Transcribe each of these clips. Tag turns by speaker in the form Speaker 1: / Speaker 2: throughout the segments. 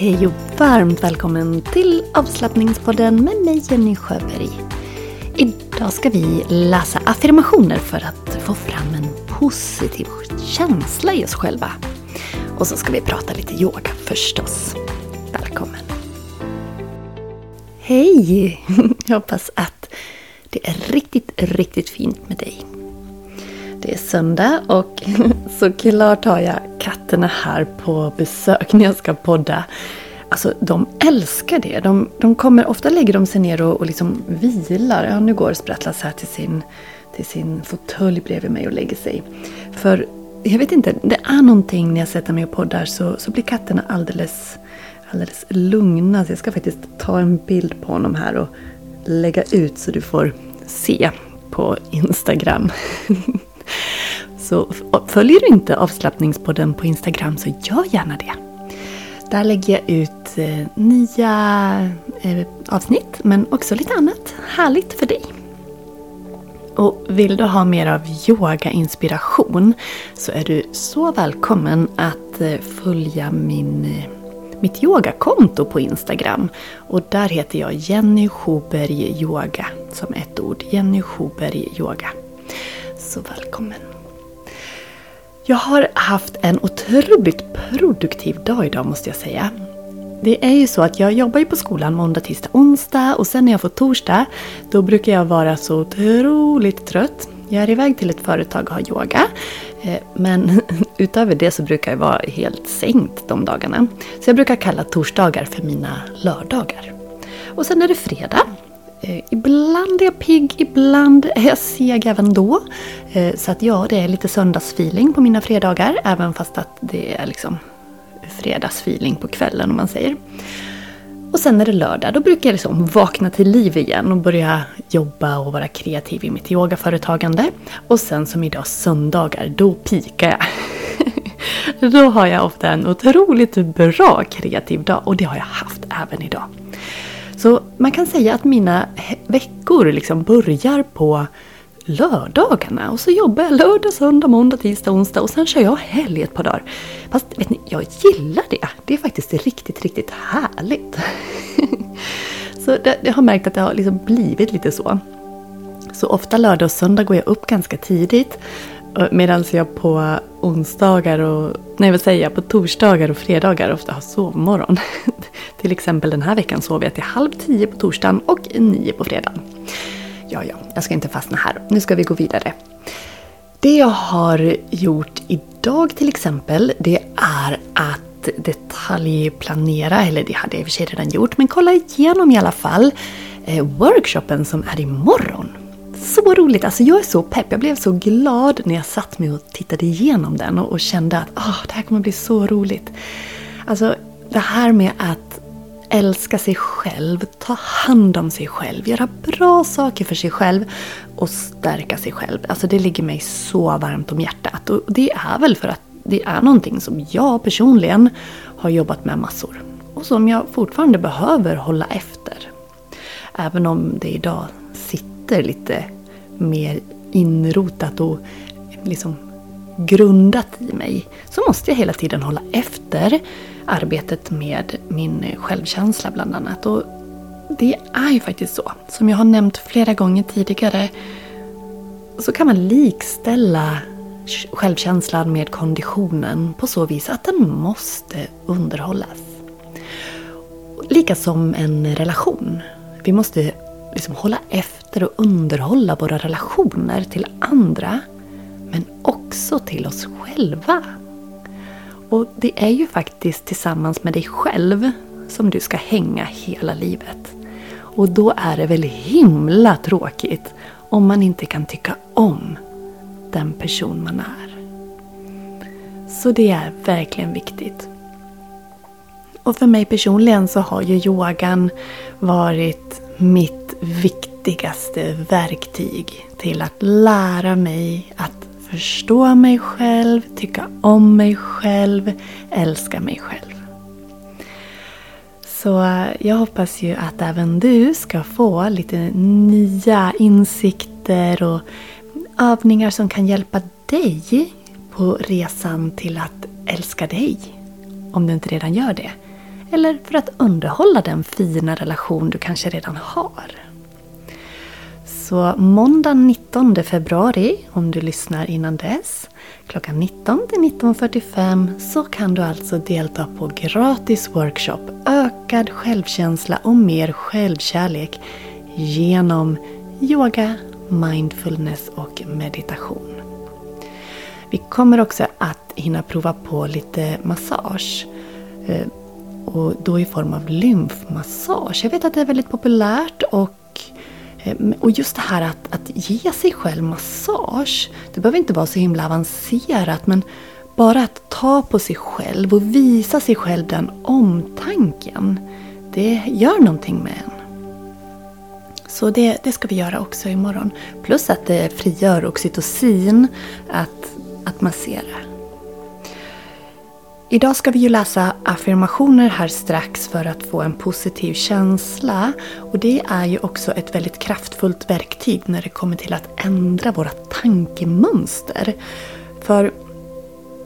Speaker 1: Hej och varmt välkommen till avslappningspodden med mig Jenny Sjöberg. Idag ska vi läsa affirmationer för att få fram en positiv känsla i oss själva. Och så ska vi prata lite yoga förstås. Välkommen! Hej! Jag hoppas att det är riktigt, riktigt fint med dig. Det är söndag och såklart har jag katterna här på besök när jag ska podda. Alltså de älskar det. De, de kommer, ofta lägger de sig ner och, och liksom vilar. Ja, nu går Sprattlas här till sin, till sin fåtölj bredvid mig och lägger sig. För jag vet inte, det är någonting när jag sätter mig och poddar så, så blir katterna alldeles, alldeles lugna. Så jag ska faktiskt ta en bild på honom här och lägga ut så du får se på Instagram. Så följer du inte avslappningspodden på Instagram så gör gärna det. Där lägger jag ut eh, nya eh, avsnitt men också lite annat härligt för dig. Och vill du ha mer av yoga-inspiration så är du så välkommen att eh, följa min, mitt yogakonto på Instagram. Och där heter jag Jenny Schuberg Yoga som ett ord. Jenny Schuberg Yoga. Så välkommen! Jag har haft en otroligt produktiv dag idag måste jag säga. Det är ju så att jag jobbar ju på skolan måndag, tisdag, onsdag och sen när jag får torsdag då brukar jag vara så otroligt trött. Jag är iväg till ett företag och har yoga. Eh, men utöver det så brukar jag vara helt sänkt de dagarna. Så jag brukar kalla torsdagar för mina lördagar. Och sen är det fredag Eh, ibland är jag pigg, ibland är jag seg även då. Eh, så att ja, det är lite söndagsfeeling på mina fredagar. Även fast att det är liksom fredagsfeeling på kvällen om man säger. Och sen är det lördag, då brukar jag liksom vakna till liv igen och börja jobba och vara kreativ i mitt yogaföretagande. Och sen som idag söndagar, då pikar jag. då har jag ofta en otroligt bra kreativ dag och det har jag haft även idag. Så man kan säga att mina veckor liksom börjar på lördagarna. Och så jobbar jag lördag, söndag, måndag, tisdag, onsdag och sen kör jag helg ett par dagar. Fast vet ni, jag gillar det. Det är faktiskt riktigt, riktigt härligt. så det, jag har märkt att det har liksom blivit lite så. Så ofta lördag och söndag går jag upp ganska tidigt. Eh, medan jag på onsdagar och, nej vad säger jag, på torsdagar och fredagar ofta har sovmorgon. Till exempel den här veckan sov jag till halv tio på torsdagen och nio på fredagen. Ja, ja, jag ska inte fastna här. Nu ska vi gå vidare. Det jag har gjort idag till exempel, det är att detaljplanera, eller det hade jag i och för sig redan gjort, men kolla igenom i alla fall eh, workshopen som är imorgon. Så roligt! Alltså jag är så pepp. Jag blev så glad när jag satt mig och tittade igenom den och, och kände att oh, det här kommer bli så roligt. Alltså det här med att älska sig själv, ta hand om sig själv, göra bra saker för sig själv och stärka sig själv. Alltså det ligger mig så varmt om hjärtat. Och det är väl för att det är någonting som jag personligen har jobbat med massor. Och som jag fortfarande behöver hålla efter. Även om det idag sitter lite mer inrotat och liksom grundat i mig så måste jag hela tiden hålla efter arbetet med min självkänsla bland annat. Och det är ju faktiskt så. Som jag har nämnt flera gånger tidigare så kan man likställa självkänslan med konditionen på så vis att den måste underhållas. Lika som en relation. Vi måste liksom hålla efter och underhålla våra relationer till andra men också till oss själva. Och det är ju faktiskt tillsammans med dig själv som du ska hänga hela livet. Och då är det väl himla tråkigt om man inte kan tycka om den person man är. Så det är verkligen viktigt. Och för mig personligen så har ju yogan varit mitt viktigaste verktyg till att lära mig att förstå mig själv, tycka om mig själv, älska mig själv. Så eh, jag hoppas ju att även du ska få lite nya insikter och övningar som kan hjälpa dig på resan till att älska dig. Om du inte redan gör det. eller för att underhålla den fina relation du kanske redan har. Så måndag 19 februari, om du lyssnar innan dess, klockan 19 till 19.45 så kan du alltså delta på gratis workshop Ökad självkänsla och mer självkärlek genom yoga, mindfulness och meditation. Vi kommer också att hinna prova på lite massage. Eh, och då i form av lymfmassage. Jag vet att det är väldigt populärt och, Ehm, och just det här att, att ge sig själv massage. Det behöver inte vara så himla avancerat men bara att ta på sig själv och visa sig själv den omtanken. Det gör någonting med en. Så det, det ska vi göra också imorgon. Plus att det frigör oxytocin att, att massera. Idag ska vi ju läsa affirmationer här strax för att få en positiv känsla. Och det är ju också ett väldigt kraftfullt verktyg när det kommer till att ändra våra tankemönster. För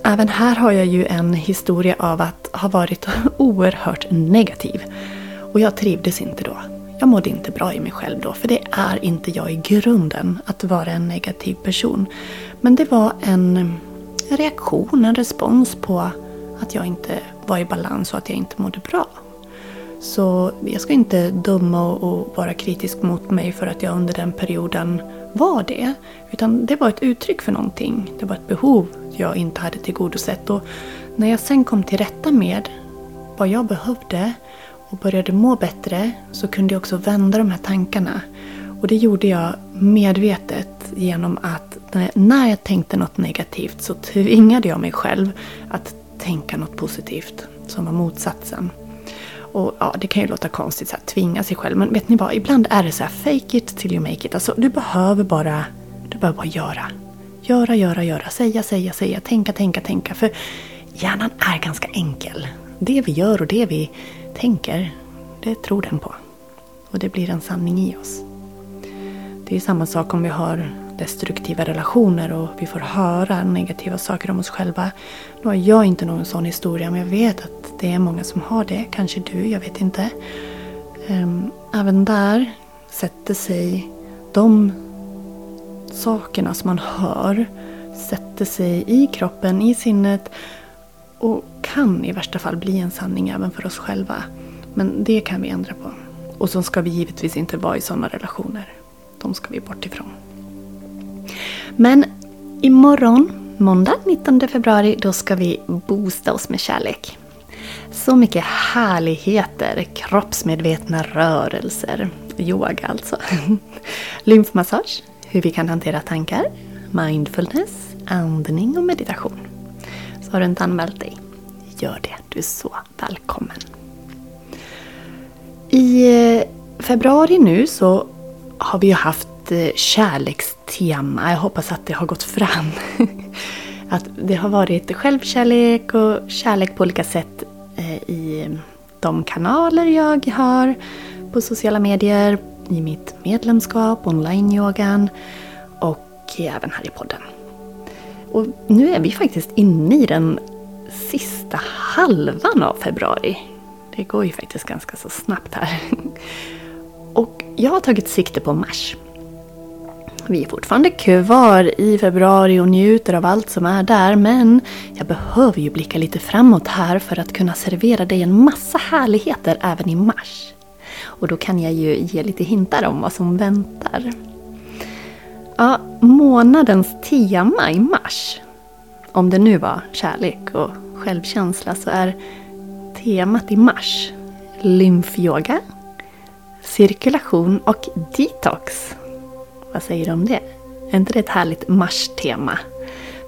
Speaker 1: även här har jag ju en historia av att ha varit oerhört negativ. Och jag trivdes inte då. Jag mådde inte bra i mig själv då, för det är inte jag i grunden att vara en negativ person. Men det var en reaktion, en respons på att jag inte var i balans och att jag inte mådde bra. Så jag ska inte döma och vara kritisk mot mig för att jag under den perioden var det. Utan det var ett uttryck för någonting. Det var ett behov jag inte hade tillgodosett. Och när jag sen kom till rätta med vad jag behövde och började må bättre så kunde jag också vända de här tankarna. Och det gjorde jag medvetet genom att när jag tänkte något negativt så tvingade jag mig själv att tänka något positivt som var motsatsen. Och ja, Det kan ju låta konstigt att tvinga sig själv men vet ni vad? Ibland är det så här fake it till you make it. Alltså du behöver bara, du behöver bara göra. Göra, göra, göra. Säga, säga, säga. Tänka, tänka, tänka. För hjärnan är ganska enkel. Det vi gör och det vi tänker, det tror den på. Och det blir en sanning i oss. Det är samma sak om vi har destruktiva relationer och vi får höra negativa saker om oss själva. Nu har jag inte någon sån historia men jag vet att det är många som har det. Kanske du, jag vet inte. Ehm, även där sätter sig de sakerna som man hör sätter sig i kroppen, i sinnet och kan i värsta fall bli en sanning även för oss själva. Men det kan vi ändra på. Och så ska vi givetvis inte vara i sådana relationer. De ska vi bort ifrån. Men imorgon, måndag 19 februari, då ska vi boosta oss med kärlek. Så mycket härligheter, kroppsmedvetna rörelser, yoga alltså. Lymfmassage, hur vi kan hantera tankar, mindfulness, andning och meditation. Så har du inte anmält dig, gör det. Du är så välkommen. I eh, februari nu så har vi ju haft kärlekstema. Jag hoppas att det har gått fram. Att det har varit självkärlek och kärlek på olika sätt eh, i de kanaler jag har på sociala medier, i mitt medlemskap, online-yogan och även här i podden. Och nu är vi faktiskt inne i den sista halvan av februari. Det går ju faktiskt ganska så snabbt här. Och jag har tagit sikte på mars. Vi är fortfarande kvar i februari och njuter av allt som är där men jag behöver ju blicka lite framåt här för att kunna servera dig en massa härligheter även i mars. Och då kan jag ju ge lite hintar om vad som väntar. Ja, månadens tema i mars, om det nu var kärlek och självkänsla, så är temat i mars lymfyoga, cirkulation och detox. Vad säger du om det? Är inte det ett härligt mars-tema?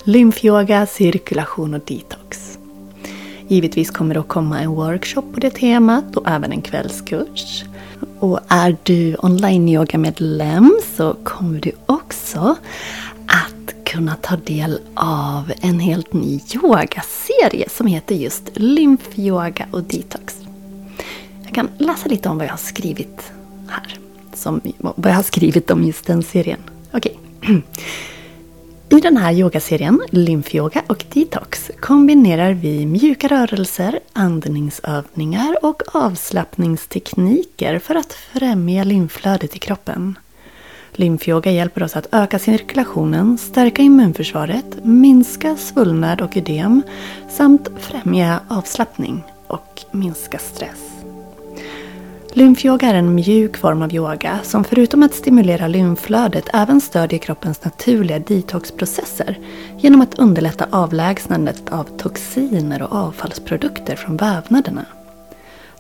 Speaker 1: Lymfyoga, cirkulation och detox. Givetvis kommer det att komma en workshop på det temat och även en kvällskurs. Och är du online-yoga-medlem så kommer du också att kunna ta del av en helt ny yogaserie som heter just lymfyoga och detox. Jag kan läsa lite om vad jag har skrivit här. Som, vad jag har skrivit om just den serien. Okej. Okay. I den här yogaserien, lymfyoga och detox, kombinerar vi mjuka rörelser, andningsövningar och avslappningstekniker för att främja lymflödet i kroppen. Lymfyoga hjälper oss att öka cirkulationen, stärka immunförsvaret, minska svullnad och ödem samt främja avslappning och minska stress. Lymfyoga är en mjuk form av yoga som förutom att stimulera lymflödet även stödjer kroppens naturliga detoxprocesser genom att underlätta avlägsnandet av toxiner och avfallsprodukter från vävnaderna.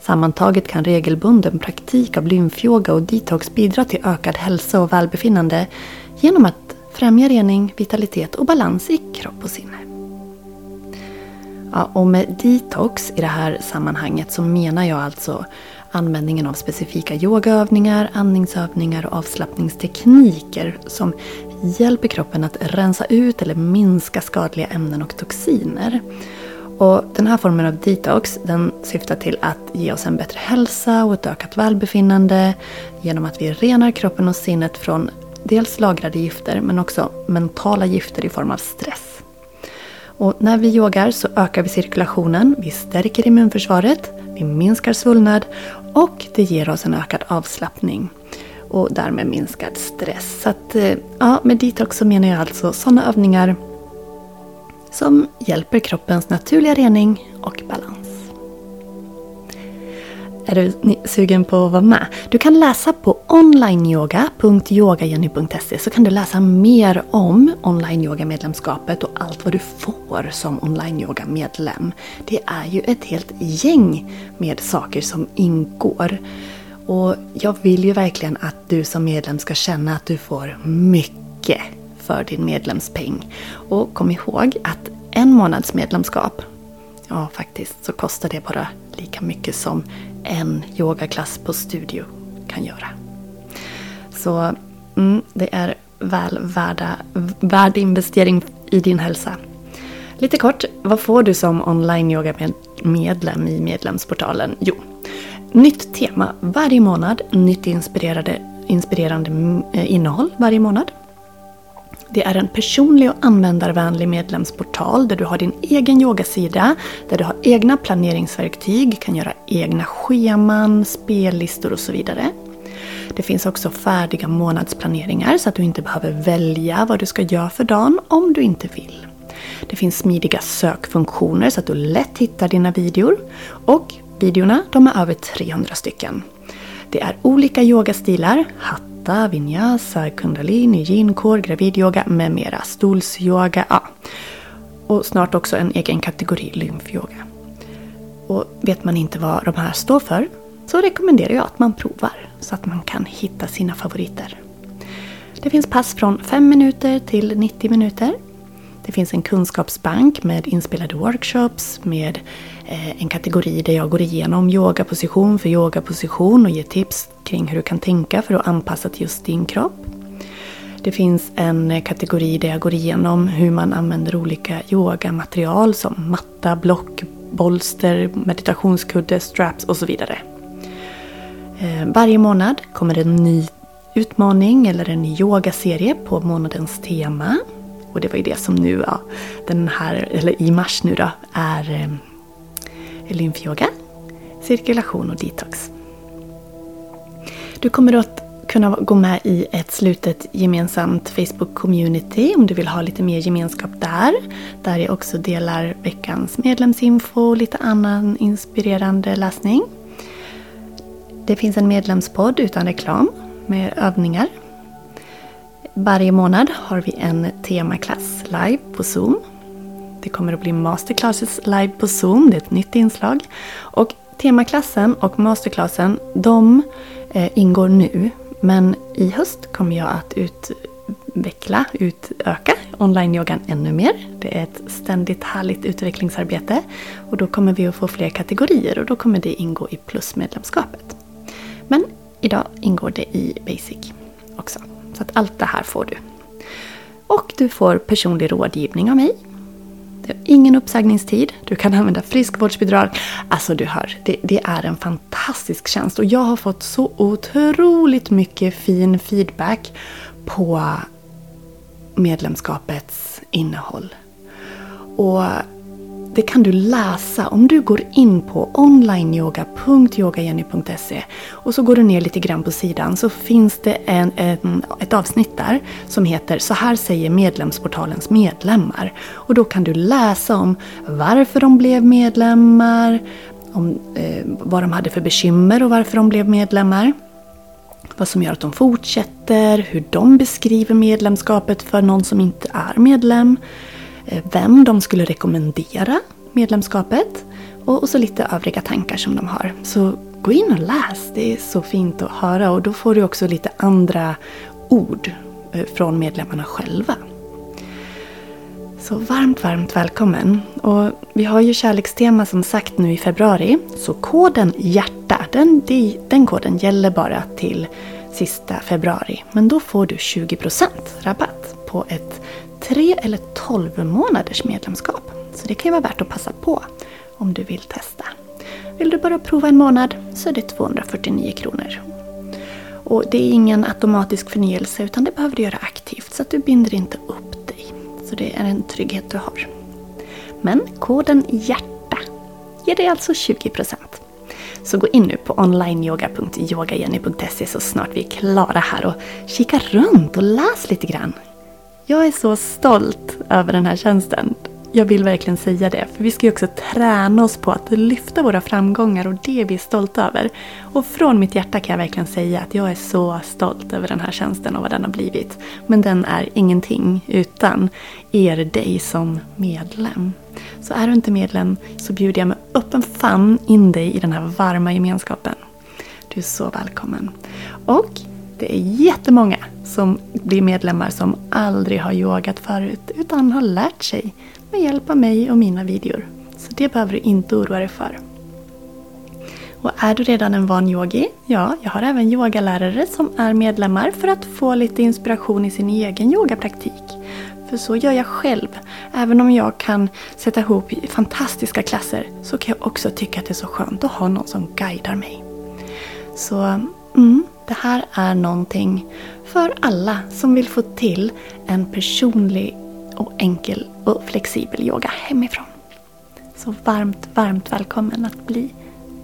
Speaker 1: Sammantaget kan regelbunden praktik av lymfyoga och detox bidra till ökad hälsa och välbefinnande genom att främja rening, vitalitet och balans i kropp och sinne. Ja, och med detox i det här sammanhanget så menar jag alltså användningen av specifika yogaövningar, andningsövningar och avslappningstekniker som hjälper kroppen att rensa ut eller minska skadliga ämnen och toxiner. Och den här formen av detox den syftar till att ge oss en bättre hälsa och ett ökat välbefinnande genom att vi renar kroppen och sinnet från dels lagrade gifter men också mentala gifter i form av stress. Och när vi yogar så ökar vi cirkulationen, vi stärker immunförsvaret, vi minskar svullnad och det ger oss en ökad avslappning och därmed minskad stress. Så att, eh, ja, med detox så menar jag alltså sådana övningar som hjälper kroppens naturliga rening och balans. Är du sugen på att vara med? Du kan läsa på onlineyoga.yogajenny.se så kan du läsa mer om online-yoga-medlemskapet och allt vad du får som online-yoga-medlem. Det är ju ett helt gäng med saker som ingår. Och jag vill ju verkligen att du som medlem ska känna att du får mycket för din medlemspeng. Och kom ihåg att en månads medlemskap, ja faktiskt, så kostar det bara lika mycket som en yogaklass på studio kan göra. Så mm, det är väl värda, värd investering i din hälsa. Lite kort, vad får du som online-yoga-medlem i medlemsportalen? Jo, nytt tema varje månad, nytt inspirerande, inspirerande innehåll varje månad. Det är en personlig och användarvänlig medlemsportal där du har din egen yogasida, där du har egna planeringsverktyg, kan göra egna scheman, spellistor och så vidare. Det finns också färdiga månadsplaneringar så att du inte behöver välja vad du ska göra för dagen om du inte vill. Det finns smidiga sökfunktioner så att du lätt hittar dina videor. Och videorna, de är över 300 stycken. Det är olika yogastilar, Hatha, Vinyasa, Kundalini, Yin-core, gravidyoga med mera. Stolsyoga, ja. Och snart också en egen kategori lymfyoga. Och vet man inte vad de här står för så rekommenderar jag att man provar så att man kan hitta sina favoriter. Det finns pass från 5 minuter till 90 minuter. Det finns en kunskapsbank med inspelade workshops med eh, en kategori där jag går igenom yogaposition för yogaposition och ger tips kring hur du kan tänka för att anpassa till just din kropp. Det finns en kategori där jag går igenom hur man använder olika yogamaterial som matta, block, bolster, meditationskudde, straps och så vidare. Eh, varje månad kommer en ny utmaning eller en ny yogaserie på månadens tema. Och det var ju det som nu, ja, den här, eller i mars nu då, är eh, lymfyoga, cirkulation och detox. Du kommer att kunna gå med i ett slutet gemensamt Facebook-community om du vill ha lite mer gemenskap där. Där jag också delar veckans medlemsinfo och lite annan inspirerande läsning. Det finns en medlemspodd utan reklam med övningar varje månad har vi en temaklass live på Zoom. Det kommer att bli masterclasses live på Zoom, det är ett nytt inslag. Och temaklassen och masterclassen, de eh, ingår nu. Men i höst kommer jag att utveckla, utöka online-yogan ännu mer. Det är ett ständigt härligt utvecklingsarbete. Och då kommer vi att få fler kategorier och då kommer det ingå i plusmedlemskapet. Men idag ingår det i basic också. Så att allt det här får du. Och du får personlig rådgivning av mig. Det är ingen uppsägningstid. Du kan använda friskvårdsbidrag. Alltså du hör, det, det, är en fantastisk tjänst. Och jag har fått så otroligt mycket fin feedback på medlemskapets innehåll. Och det kan du läsa om du går in på onlineyoga.yogajenny.se och så går du ner lite grann på sidan så finns det en, en, ett avsnitt där som heter Så här säger medlemsportalens medlemmar. Och då kan du läsa om varför de blev medlemmar, om eh, vad de hade för bekymmer och varför de blev medlemmar. Vad som gör att de fortsätter, hur de beskriver medlemskapet för någon som inte är medlem. Eh, vem de skulle rekommendera medlemskapet och, så lite övriga tankar som de har. Så gå in och läs, det är så fint att höra och då får du också lite andra ord eh, från medlemmarna själva. Så varmt, varmt välkommen! Och vi har ju kärlekstema som sagt nu i februari. Så koden HJÄRTA, den, den koden gäller bara till sista februari. Men då får du 20% rabatt på ett 3 eller 12 månaders medlemskap. Så det kan ju vara värt att passa på om du vill testa. Vill du bara prova en månad så är det 249 kronor. Och det är ingen automatisk förnyelse utan det behöver du göra aktivt så att du binder inte upp dig. Så det är en trygghet du har. Men koden HJÄRTA ger dig alltså 20%. Så gå in nu på onlineyoga.yogajenny.se så snart vi är klara här och kika runt och läs lite grann. Jag är så stolt över den här tjänsten. Jag vill verkligen säga det, för vi ska ju också träna oss på att lyfta våra framgångar och det är vi stolta över. Och från mitt hjärta kan jag verkligen säga att jag är så stolt över den här tjänsten och vad den har blivit. Men den är ingenting utan er, dig som medlem. Så är du inte medlem så bjuder jag med öppen famn in dig i den här varma gemenskapen. Du är så välkommen. Och det är jättemånga som blir medlemmar som aldrig har yogat förut utan har lärt sig med hjälp av mig och mina videor. Så det behöver du inte oroa dig för. Och är du redan en van yogi? Ja, jag har även yogalärare som är medlemmar för att få lite inspiration i sin egen yogapraktik. För så gör jag själv. Även om jag kan sätta ihop fantastiska klasser så kan jag också tycka att det är så skönt att ha någon som guidar mig. Så mm, det här är någonting för alla som vill få till en personlig och enkel och flexibel yoga hemifrån. Så varmt, varmt välkommen att bli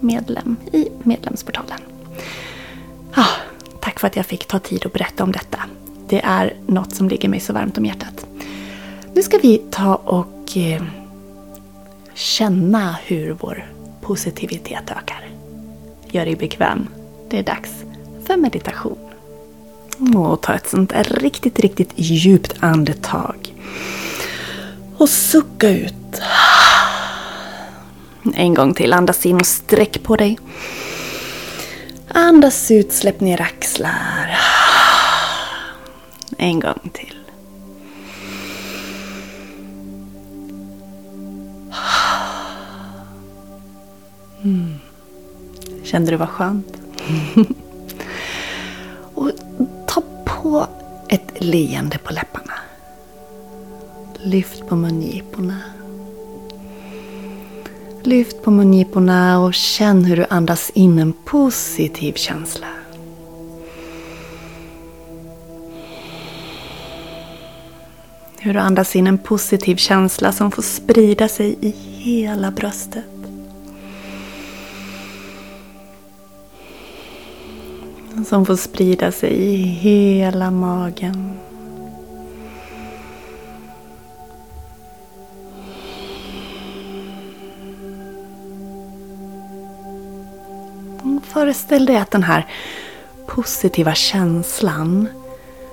Speaker 1: medlem i medlemsportalen. Ah, tack för att jag fick ta tid att berätta om detta. Det är något som ligger mig så varmt om hjärtat. Nu ska vi ta och eh, känna hur vår positivitet ökar. Gör dig bekväm. Det är dags för meditation. Och ta ett sånt där riktigt, riktigt djupt andetag. Och sucka ut. En gång till. Andas in och sträck på dig. Andas ut, släpp ner axlar. En gång till. Mm. Kände du vad skönt? och på ett leende på läpparna. Lyft på mungiporna. Lyft på mungiporna och känn hur du andas in en positiv känsla. Hur du andas in en positiv känsla som får sprida sig i hela bröstet. Som får sprida sig i hela magen. Föreställ dig att den här positiva känslan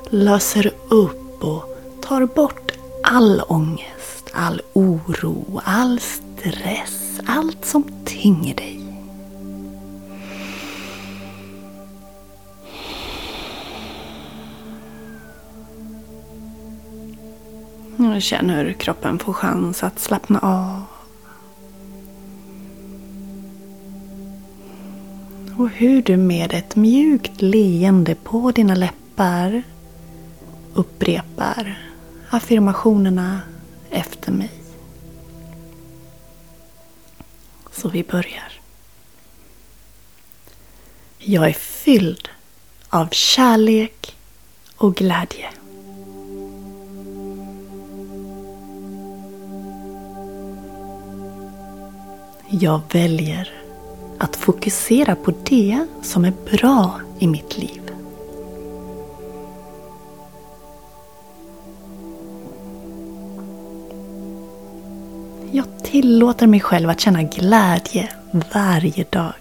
Speaker 1: löser upp och tar bort all ångest, all oro, all stress, allt som tynger dig. Känn hur kroppen får chans att slappna av. Och hur du med ett mjukt leende på dina läppar upprepar affirmationerna efter mig. Så vi börjar. Jag är fylld av kärlek och glädje. Jag väljer att fokusera på det som är bra i mitt liv. Jag tillåter mig själv att känna glädje varje dag.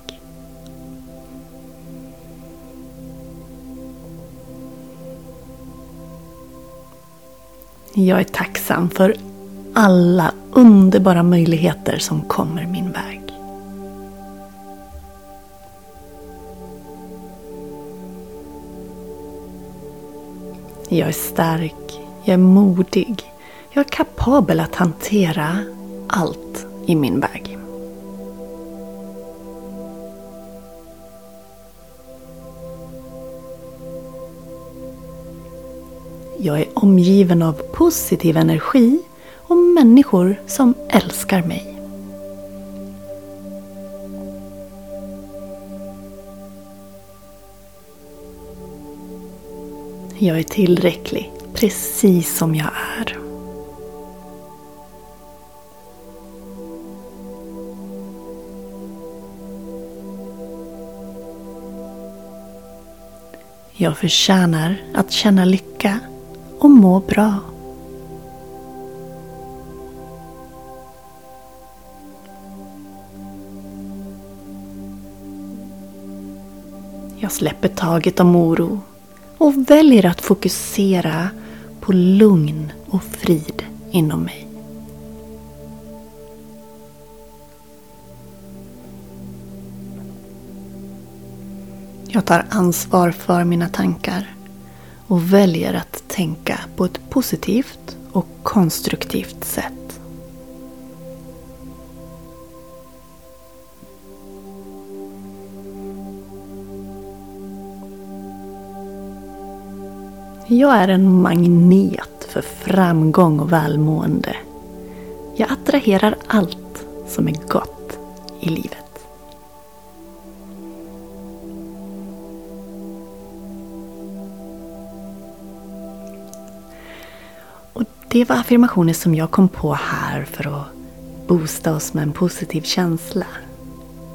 Speaker 1: Jag är tacksam för alla underbara möjligheter som kommer min väg. Jag är stark, jag är modig, jag är kapabel att hantera allt i min väg. Jag är omgiven av positiv energi och människor som älskar mig. Jag är tillräcklig, precis som jag är. Jag förtjänar att känna lycka och må bra. Släpper taget om oro och väljer att fokusera på lugn och frid inom mig. Jag tar ansvar för mina tankar och väljer att tänka på ett positivt och konstruktivt sätt. Jag är en magnet för framgång och välmående. Jag attraherar allt som är gott i livet. Och Det var affirmationer som jag kom på här för att boosta oss med en positiv känsla.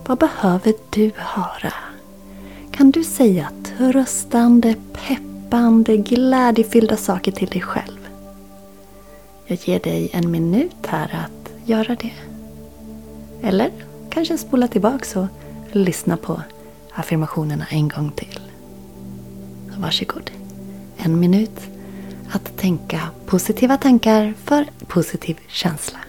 Speaker 1: Vad behöver du höra? Kan du säga tröstande, pepp peppande, glädjefyllda saker till dig själv. Jag ger dig en minut här att göra det. Eller kanske spola tillbaks och lyssna på affirmationerna en gång till. Varsågod. En minut att tänka positiva tankar för positiv känsla.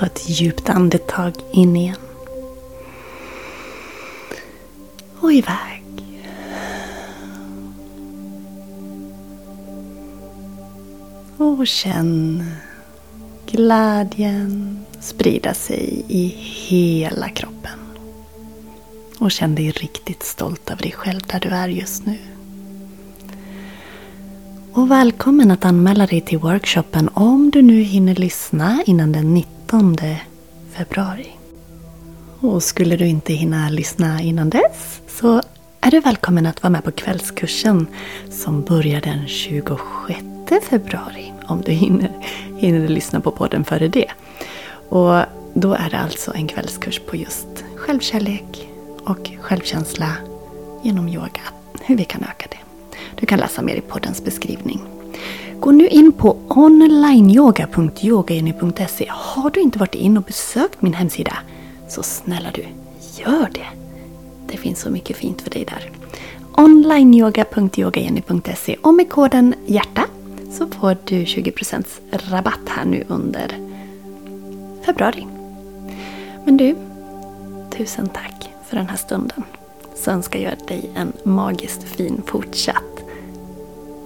Speaker 1: Ta ett djupt andetag in igen. Och iväg. Och känn glädjen sprida sig i hela kroppen. Och känn dig riktigt stolt över dig själv där du är just nu. Och välkommen att anmäla dig till workshopen om du nu hinner lyssna innan den 19 19 februari. Och skulle du inte hinna lyssna innan dess så är du välkommen att vara med på kvällskursen som börjar den 26 februari. Om du hinner, hinner lyssna på podden före det. Och då är det alltså en kvällskurs på just självkärlek och självkänsla genom yoga. Hur vi kan öka det. Du kan läsa mer i poddens beskrivning. Gå nu in på onlineyoga.yogajenny.se. Har du inte varit in och besökt min hemsida, så snälla du, gör det. Det finns så mycket fint för dig där. onlineyoga.yogajenny.se och med koden HJÄRTA så får du 20% rabatt här nu under februari. Men du, tusen tack för den här stunden. Så önskar jag dig en magiskt fin fortsatt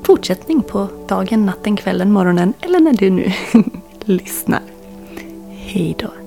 Speaker 1: fortsättning på dagen, natten, kvällen, morgonen eller när du nu lyssnar. Hej då!